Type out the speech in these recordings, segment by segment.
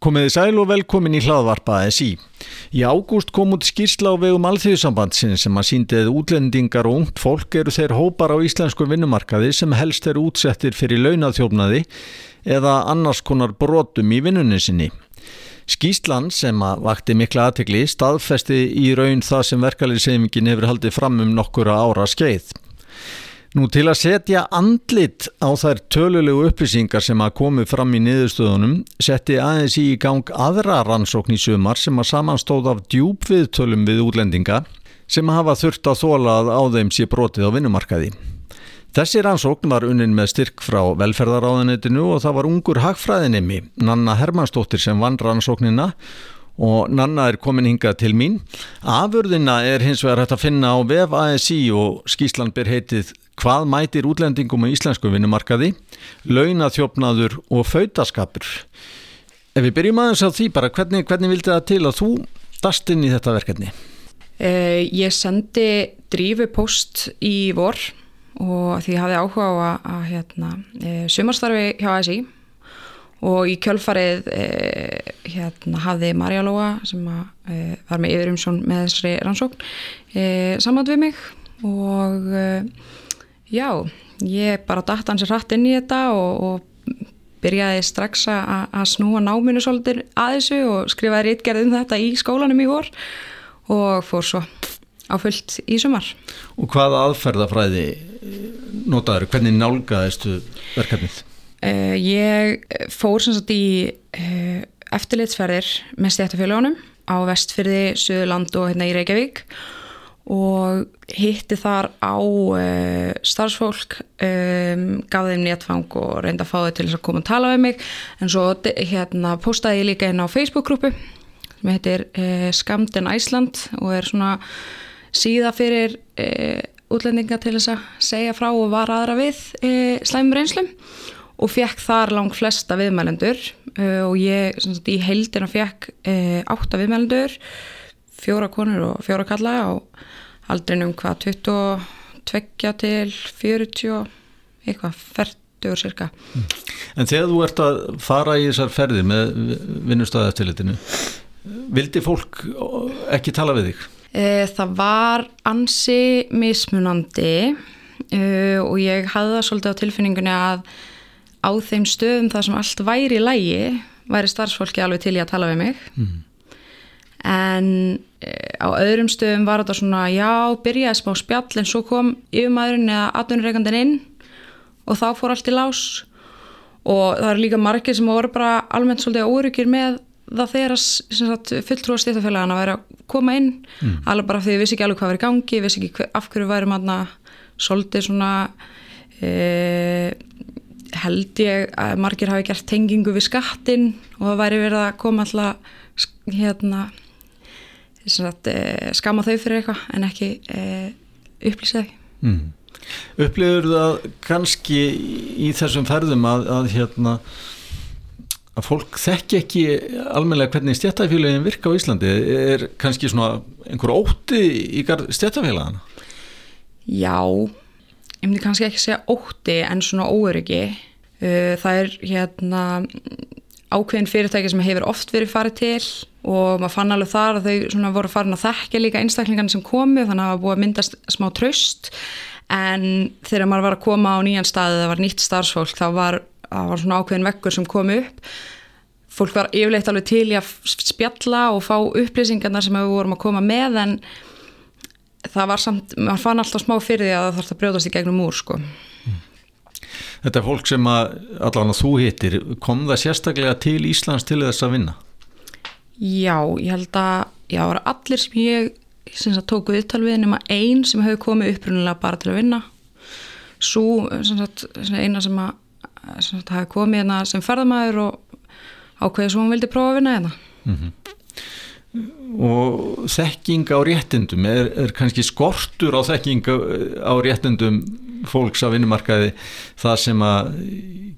Komiði sæl og velkomin í hlaðvarpa SI. Í ágúst kom út skýrsla á vegum alþjóðsambandsinn sem að síndið útlendingar og ungt fólk eru þeir hópar á íslensku vinnumarkaði sem helst eru útsettir fyrir launathjófnaði eða annars konar brotum í vinnunni sinni. Skýrslan sem að vakti mikla aðtegli staðfesti í raun það sem verkaliðsefingin hefur haldið fram um nokkura ára skeið. Nú til að setja andlit á þær tölulegu upplýsingar sem að komi fram í niðurstöðunum setti aðeins í gang aðra rannsókn í sumar sem að samanstóð af djúbviðtölum við útlendinga sem hafa þurft að þóla að á þeim sé brotið á vinnumarkaði. Þessi rannsókn var unnin með styrk frá velferðaráðanetinu og það var ungur hagfræðinemi Nanna Hermannsdóttir sem vann rannsóknina og Nanna er komin hingað til mín. Afurðina er hins vegar hægt að finna á VF ASI og skíslan ber heitið Hvað mætir útlendingum á íslensku vinnumarkaði, launathjófnaður og fautaskapur. Ef við byrjum aðeins á því bara, hvernig, hvernig vildi það til að þú dast inn í þetta verkefni? Uh, ég sendi drífu post í vor og því hafði áhuga á að, að hérna, uh, sumarstarfi hjá ASI og í kjölfarið uh, hérna, hafði Marja Lóa sem að, var með yfirumsjón með þessari rannsókn samand við mig og Já, ég bara datt hans rætt inn í þetta og, og byrjaði strax að snúa náminu svolítið að þessu og skrifaði rítgerð um þetta í skólanum í vor og fór svo á fullt í sumar. Og hvað aðferðafræði notaður, hvernig nálgaðistu verkefnið? Uh, ég fór sem sagt í uh, eftirlitsferðir með stjættafélagunum á vestfyrði, Suðurland og hérna í Reykjavík og og hitti þar á uh, starfsfólk um, gaf þeim néttfang og reynda að fá þau til þess að koma og tala við mig. En svo hérna postaði ég líka inn á Facebook-grúpu sem heitir uh, Skamden Æsland og er svona síða fyrir uh, útlendinga til þess að segja frá og var aðra við slæmur einslum og fekk þar langt flesta viðmælendur og ég sagt, í heldina fekk átta viðmælendur fjóra konur og fjóra kalla og aldrinum hvað 22 til 40 eitthvað, 40 cirka mm. En þegar þú ert að fara í þessar ferði með vinnustöðaðastilitinu vildi fólk ekki tala við þig? E, það var ansi mismunandi e, og ég hafði það svolítið á tilfinningunni að á þeim stöðum það sem allt væri í lægi væri starfsfólki alveg til í að tala við mig mm en eh, á öðrum stöðum var þetta svona já, byrjaði smá spjall en svo kom yfirmæðurinn eða atvinnureikandin inn og þá fór allt í lás og það eru líka margir sem voru bara almennt svolítið óryggir með það þegar fulltrúa stéttafélagana væri að koma inn mm. alveg bara því við vissi ekki alveg hvað var í gangi, við vissi ekki hver, af hverju væri maður svolítið svona e, held ég að margir hafi gert tengingu við skattin og það væri verið að koma alltaf hérna sagt, eh, skama þau fyrir eitthvað en ekki eh, upplýsa þau mm. Upplýður það kannski í þessum ferðum að, að hérna að fólk þekki ekki almenlega hvernig stjættafélagin virka á Íslandi er kannski svona einhver ótti í stjættafélagana? Já ég myndi kannski ekki segja ótti en svona óöryggi uh, það er hérna ákveðin fyrirtæki sem hefur oft verið farið til og maður fann alveg þar að þau voru farin að þekka líka einstaklingarnir sem komu þannig að það var búið að myndast smá tröst en þegar maður var að koma á nýjan staði það var nýtt starfsfólk þá var, var svona ákveðin vekkur sem kom upp. Fólk var yfirleitt alveg til í að spjalla og fá upplýsingarna sem við vorum að koma með en það var samt, maður fann alltaf smá fyrir því að það þarf að brjóðast í gegnum úr sko. Þetta er fólk sem að allan að þú hittir, kom það sérstaklega til Íslands til þess að vinna? Já, ég held að já, allir sem ég sem sagt, tóku viðtal við nema einn sem hefur komið upprunalega bara til að vinna svo eina sem hafi komið hérna sem ferðamæður og ákveði sem hún vildi prófa að vinna hérna mm -hmm. Og þekking á réttindum er, er kannski skortur á þekking á réttindum fólks á vinnumarkaði það sem að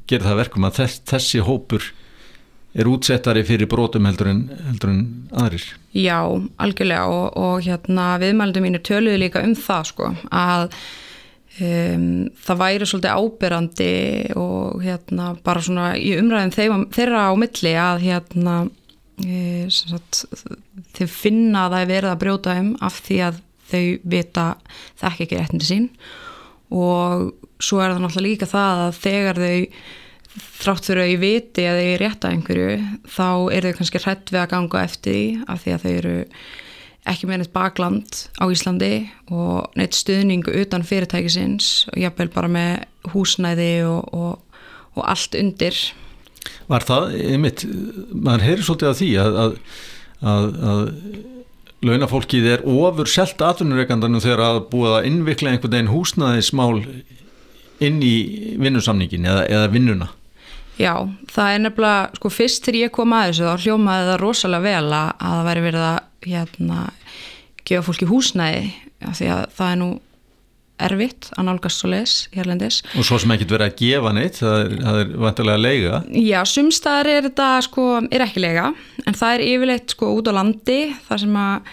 gera það verkum að þess, þessi hópur er útsettari fyrir brotum heldur en, heldur en aðrir. Já, algjörlega og, og hérna viðmældum mínu töluðu líka um það sko að um, það væri svolítið ábyrrandi og hérna bara svona í umræðin þeim, þeirra á milli að hérna e, sagt, þau finna að það er verið að brjóta um af því að þau vita þekk ekki réttindi sín og svo er það náttúrulega líka það að þegar þau þrátt fyrir að ég viti að þau er rétt að einhverju þá er þau kannski hrætt við að ganga eftir því af því að þau eru ekki með neitt bakland á Íslandi og neitt stuðningu utan fyrirtækisins og jáfnveil bara með húsnæði og, og, og allt undir. Var það, einmitt, maður heyri svolítið að því að, að, að, að launafólkið er ofur selt atvinnureikandanum þegar að búið að innvikla einhvern veginn húsnæðismál inn í vinnusamningin eða, eða vinnuna? Já, það er nefnilega, sko fyrst þegar ég kom að þessu þá hljómaði það rosalega vel að það væri verið að hérna, gefa fólki húsnæði af því að það er nú erfitt að nálgast svo les hérlendis. Og svo sem ekkert verið að gefa neitt, það er, það er vantilega lega. Já, sumstaðar er þetta sko, er ekki lega, en það er yfirleitt sko út á landi, þar sem að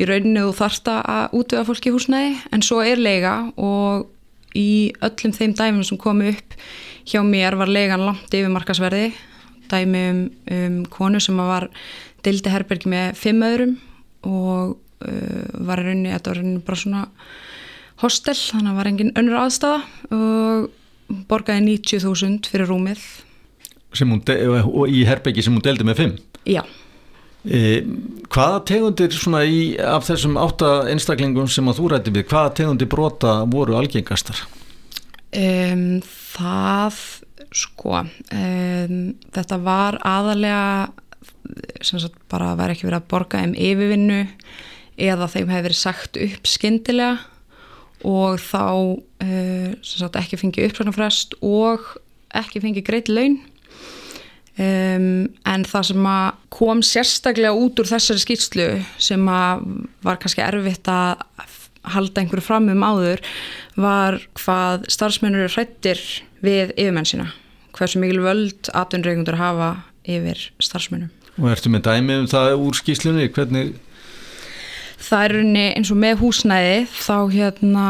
í rauninu þú þarft að útvöða fólki húsnæði, en svo er lega og í öllum þeim dæmum sem komu upp hjá mér var legan langt yfir markasverði dæmi um, um konu sem var dildi herbergi með fimm öðrum og uh, var rauninni, þetta var rauninni bara svona hostel, þannig að var engin önnur aðstafa og borgaði 90.000 fyrir rúmið. Og í herbergi sem hún deldi með fimm? Já e, Hvaða tegundir í af þessum átta einstaklingum sem að þú rætti við, hvaða tegundir brota voru algengastar? Um, það sko um, þetta var aðalega sem sagt bara vera ekki verið að borga um yfirvinnu eða þeim hefur verið sagt upp skindilega og þá sem sagt ekki fengið uppsvögnarfrest og ekki fengið greitt laun um, en það sem kom sérstaklega út úr þessari skýrslu sem var kannski erfitt að halda einhverju fram um áður var hvað starfsmennur hrættir við yfirmenn sína hversu mikil völd atvinnreikundur hafa yfir starfsmennum Og ertu með dæmi um það úr skýslunni? Hvernig? Það er eins og með húsnæði þá hérna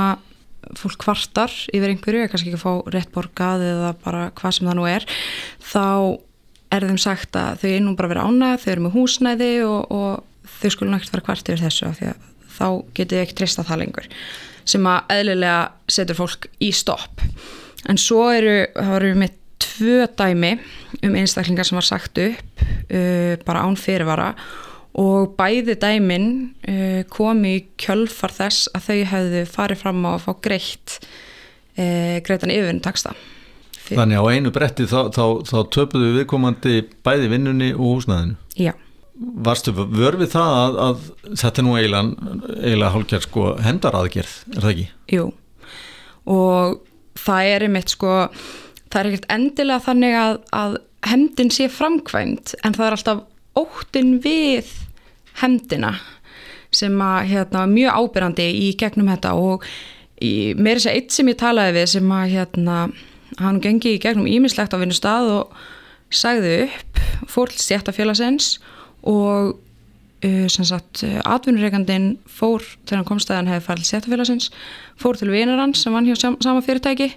fólk kvartar yfir einhverju, kannski ekki að fá rétt borgað eða bara hvað sem það nú er þá er þeim sagt að þau er nú bara verið ánað, þau eru með húsnæði og, og þau skulle nægt vera kvart yfir þessu af því að þá getið þið ekki treysta það lengur sem að eðlilega setur fólk í stopp. En svo eru, þá eru við með tvö dæmi um einstaklingar sem var sagt upp uh, bara án fyrirvara og bæði dæmin uh, komi í kjölfar þess að þau hefðu farið fram á að fá greitt uh, greitan yfirvinn taksta Þannig á einu bretti þá, þá, þá töpuðu viðkomandi bæði vinnunni og húsnaðinu Já. Varstu vörfið það að, að þetta er nú eiginlega, eiginlega hálfgerð sko hendaraðgerð, er það ekki? Jú, og það er einmitt sko, það er ekkert endilega þannig að, að hendin sé framkvæmt en það er alltaf óttin við hendina sem að hérna mjög ábyrrandi í gegnum þetta. Og mér er þess að eitt sem ég talaði við sem að hérna hann gengi í gegnum ímislegt á vinnu stað og sagði upp fórl stjættafélagsins og uh, sem sagt atvinnureikandin fór þegar hann komst að hann hefði farið til setjafélagsins fór til vinar hans sem vann hjá sama fyrirtæki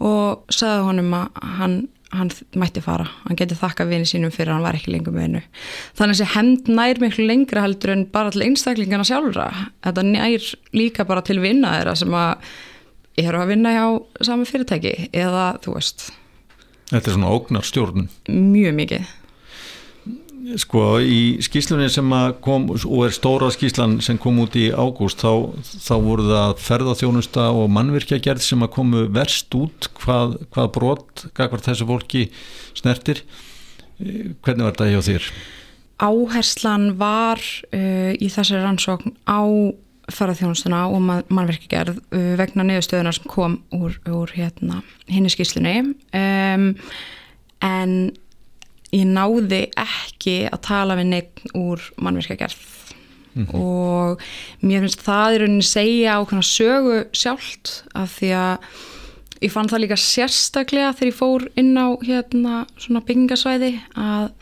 og sagði honum að hann, hann mætti fara. Hann geti þakka vini sínum fyrir að hann var ekki lengur með hennu þannig að þessi hend nær miklu lengra heldur en bara til einstaklingana sjálfra. Þetta nær líka bara til vinna þeirra sem að eru að vinna hjá sama fyrirtæki eða þú veist Þetta er svona ógnar stjórn Mjög mikið Sko í skýslunni sem kom og er stóra skýslan sem kom út í ágúst þá, þá voru það ferðarþjónusta og mannvirkjagerð sem að komu verst út hvað, hvað brot, hvað þessu fólki snertir. Hvernig var þetta hjá þér? Áherslan var uh, í þessari rannsókn á ferðarþjónustuna og mannvirkjagerð uh, vegna neðustöðunar sem kom úr, úr hérna, henni skýslunni um, en ég náði ekki að tala við neitt úr mannverkagerð mm -hmm. og mér finnst það í rauninni segja á sögu sjálft af því að ég fann það líka sérstaklega þegar ég fór inn á hérna svona byggingasvæði að,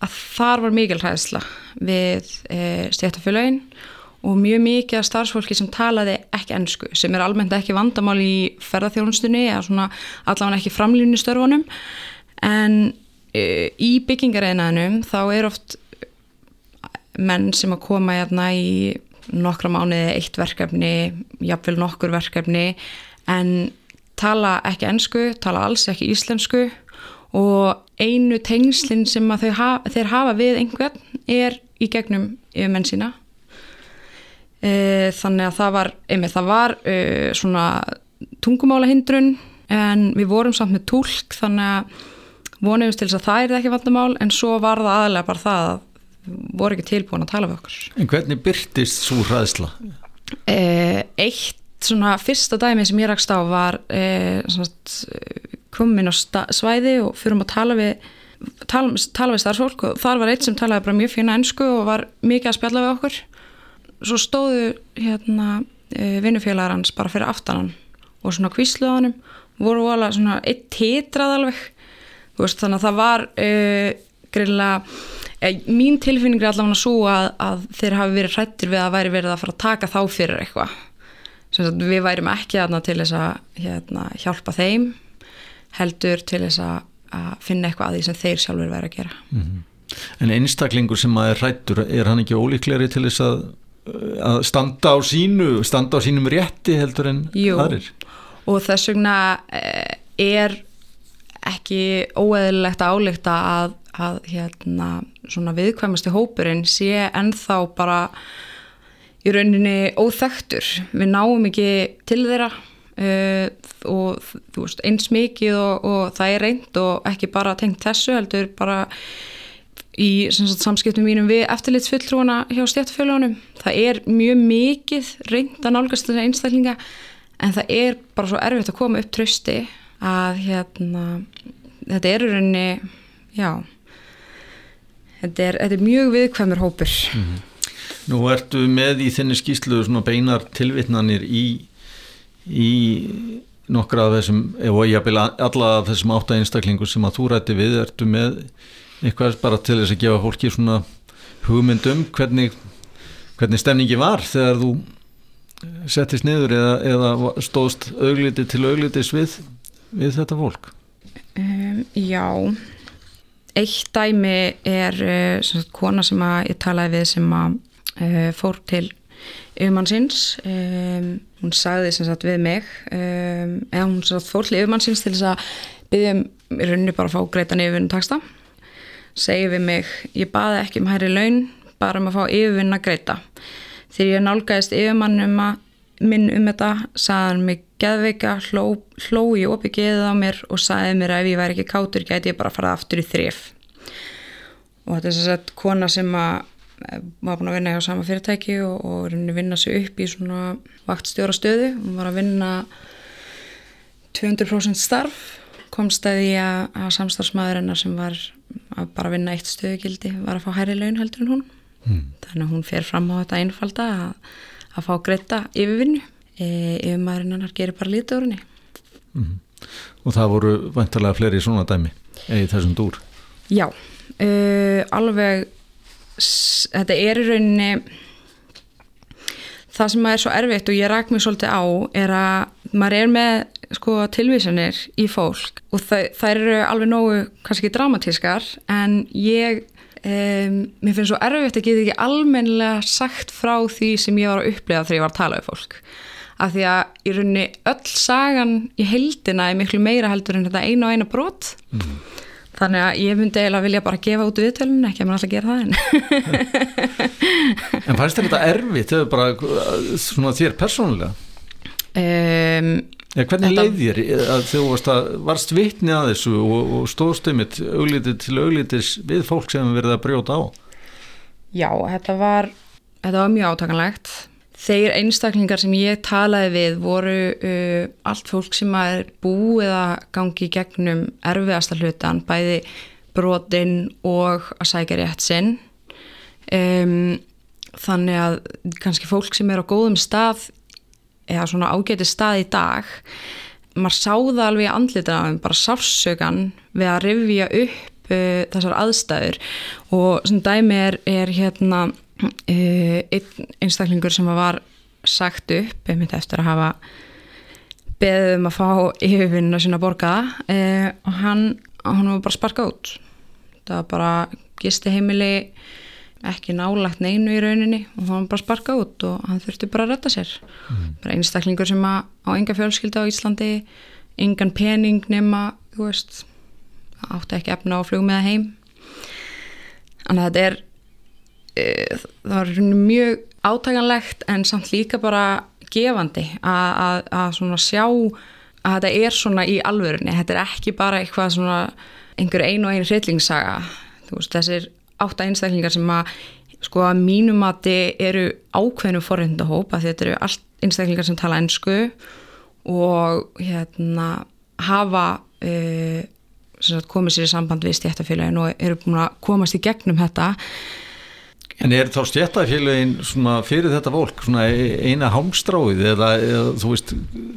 að þar var mikil hæðsla við e, stjættafélagin og mjög mikið af starfsfólki sem talaði ekki ennsku sem er almennt ekki vandamál í ferðarþjónustunni eða svona allavega ekki framlýfni störfunum. En uh, í byggingareinaðinum þá er oft menn sem að koma hérna í nokkra mánuði eitt verkefni, jafnvel nokkur verkefni en tala ekki ennsku, tala alls ekki íslensku og einu tengslinn sem að hafa, þeir hafa við einhvern er í gegnum yfirmenn sína e, þannig að það var einmitt, það var e, svona tungumála hindrun en við vorum samt með tólk þannig að vonumst til þess að það er ekki vandamál en svo var það aðlega bara það að voru ekki tilbúin að tala við okkur En hvernig byrtist svo hraðsla? E, eitt svona fyrsta dæmi sem ég rakst á var komin á svæði og fyrir að tala við tala, tala við starfsfólk og þar var eitt sem talaði bara mjög fina ennsku og var mikið að spjalla við okkur svo stóðu hérna e, vinnufélagar hans bara fyrir aftanan og svona kvísluðanum voru alveg svona eitt titrað alveg. Veist, þannig að það var e, greinlega e, mín tilfinning er allavega svo að, að þeir hafi verið hrættir við að væri verið að fara að taka þá fyrir eitthvað. Við værim ekki aðna til þess að hérna, hjálpa þeim heldur til þess að finna eitthvað að því sem þeir sjálfur væri að gera. Mm -hmm. En einstaklingur sem að er hrættur er hann ekki ólíkleri til þess að, að standa á sínu standa á sínum rétti heldur en aðrir. Og þess vegna eh, er ekki óeðilegt að álíkta að, að hérna, viðkvæmasti hópurinn sé ennþá bara í rauninni óþektur við náum ekki til þeirra uh, og veist, eins mikið og, og það er reynd og ekki bara tengt þessu heldur bara í sagt, samskiptum mínum við eftirlitsfulltrúana hjá stjættafélagunum það er mjög mikið reynd að nálgast þessar einstaklinga en það er bara svo erfitt að koma upp trösti að hérna þetta er rauninni já þetta er, þetta er mjög viðkvæmur hópur. Mm -hmm. Nú ertu með í þenni skýslu svona beinar tilvittnanir í, í nokkra af þessum, eða jápil alla af þessum átta einstaklingu sem að þú rætti við, ertu með eitthvað bara til þess að gefa fólki svona hugmyndum hvernig, hvernig stemningi var þegar þú settist niður eða, eða stóðst augliti til auglitis við, við þetta fólk? Um, já, eitt dæmi er uh, svona kona sem ég talaði við sem að uh, fór til yfirmannsins. Um, hún sagði sem sagt við mig. Um, eða hún sagt, fór til yfirmannsins til þess að byggja um í rauninni bara að fá greitan yfirvinn taksta segi við mig, ég baði ekki um hæri laun bara um að fá yfirvinn að greita þegar ég nálgæðist yfirmannum minn um þetta sagðan mig geðveika, hló, hló í opið á mér og sagði mér að ef ég væri ekki kátur gæti ég bara að fara aftur í þrif og þetta er þess að kona sem að var búin að vinna hjá sama fyrirtæki og, og vinna sig upp í svona vaktstjóra stöðu. Hún var að vinna 200% starf. Komst að því að, að samstarfsmaður hennar sem var að bara vinna eitt stöðugildi var að fá hærri laun heldur en hún mm. þannig að hún fer fram á þetta einfalda að, að fá greita yfirvinnu e, yfirmaðurinn hennar gerir bara lítið úr henni mm. Og það voru vantarlega fleiri svona dæmi eða þessum dúr? Já, uh, alveg þetta er í rauninni það sem er svo erfitt og ég ræk mér svolítið á er að maður er með sko, tilvísanir í fólk og það, það eru alveg nógu kannski dramatískar en ég um, mér finnst svo erfitt að geta ekki almenlega sagt frá því sem ég var að upplega þegar ég var að tala um fólk af því að í rauninni öll sagan í heldina er miklu meira heldur en þetta eina og eina brot mm. Þannig að ég myndi eiginlega vilja bara gefa út viðtölun, ekki að maður alltaf gera það en. en fannst þetta erfitt, þau bara svona þér persónulega? Um, ja, hvernig leið þér að þú varst, að, varst vitni að þessu og, og stóðst um eitt auglítið til auglítis við fólk sem verið að brjóta á? Já, þetta var, þetta var mjög átakanlegt Þeir einstaklingar sem ég talaði við voru uh, allt fólk sem er búið að gangi gegnum erfiðasta hlutan, bæði brotinn og að sækja rétt sinn. Um, þannig að kannski fólk sem er á góðum stað eða svona ágæti stað í dag, maður sáða alveg í andlitaðum, bara sársökan við að rifja upp uh, þessar aðstæður. Og svona dæmi er, er hérna uh, einn einstaklingur sem var sagt upp einmitt eftir að hafa beðið um að fá yfirvinna sína borgaða eh, og hann, hann var bara sparkað út. Það var bara gisti heimili ekki nálagt neinu í rauninni og hann var bara sparkað út og hann þurfti bara að retta sér. Mm. bara einstaklingur sem að á enga fjölskylda á Íslandi engan pening nema þú veist átti ekki efna á flugum með heim. Þannig að þetta er e, það var mjög átæganlegt en samt líka bara gefandi að svona sjá að þetta er svona í alvörunni. Þetta er ekki bara eitthvað svona einhver einu og einu hryllingssaga. Þú veist þessir átta einstaklingar sem að sko að mínumati eru ákveðinu forrindahóp að þetta eru allt einstaklingar sem tala ennsku og hérna hafa uh, komið sér í samband við stjættafélagin og eru búin að komast í gegnum þetta. En er þá stjættafélagin fyrir þetta fólk eina hámstráið eða, eða þú veist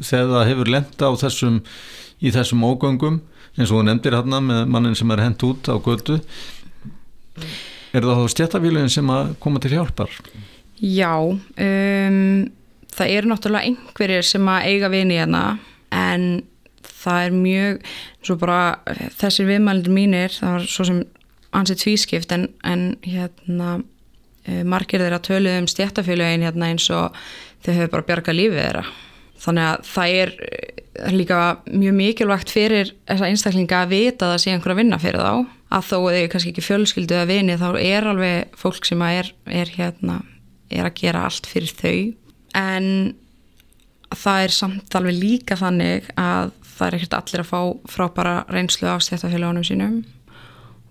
þegar það hefur lenda á þessum í þessum ógöngum eins og þú nefndir hérna með mannin sem er hendt út á götu er það þá stjættafélagin sem að koma til hjálpar? Já um, það eru náttúrulega einhverjir sem að eiga vini hérna en það er mjög svo bara þessir viðmælindir mínir það var svo sem ansið tvískipt en, en hérna e, margir þeirra töluð um stjættafélagin hérna eins og þau hefur bara bjargað lífið þeirra þannig að það er, er líka mjög mikilvægt fyrir þessa einstaklinga að vita að það sé einhver að vinna fyrir þá að þó að þau kannski ekki fjölskyldu að vini þá er alveg fólk sem er, er hérna er að gera allt fyrir þau. En það er samt alveg líka þannig að það er ekkert allir að fá frábara reynslu af stjættafélagunum sínum.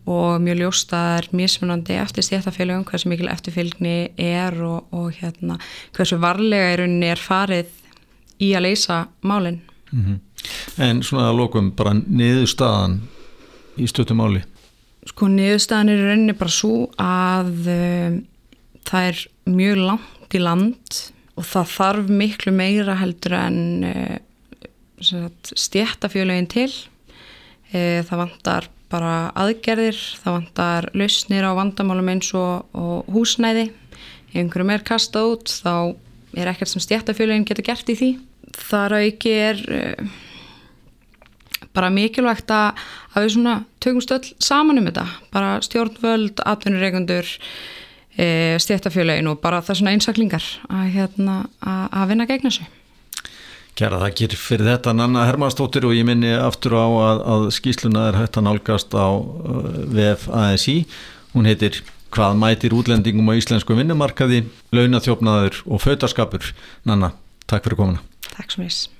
Og mjög ljóst að það er mismunandi eftir stjættafélagum hversu mikil eftirfylgni er og, og hérna hversu varlega í rauninni er farið í að leysa málinn mm -hmm. En svona að lókum bara niðurstaðan í stöttum máli Sko niðurstaðan er rauninni bara svo að um, það er mjög langt í land og það þarf miklu meira heldur en uh, stjættafjölögin til. E, það vantar bara aðgerðir, það vantar lausnir á vandamálum eins og, og húsnæði. Ef einhverjum er kastað út þá er ekkert sem stjættafjölögin getur gert í því. Þar auki er e, bara mikilvægt að, að við svona tökum stöld saman um þetta bara stjórnvöld, atvinnureikundur e, stjættafjölögin og bara það svona einsaklingar að, hérna, að, að vinna gegna sig Kjæra þakkir fyrir þetta Nanna Hermannstóttir og ég minni aftur á að, að skýsluna er hægt að nálgast á uh, VF ASI. Hún heitir Hvað mætir útlendingum á íslensku vinnumarkaði, launathjófnaður og fötaskapur. Nanna, takk fyrir komuna. Takk svo mjög.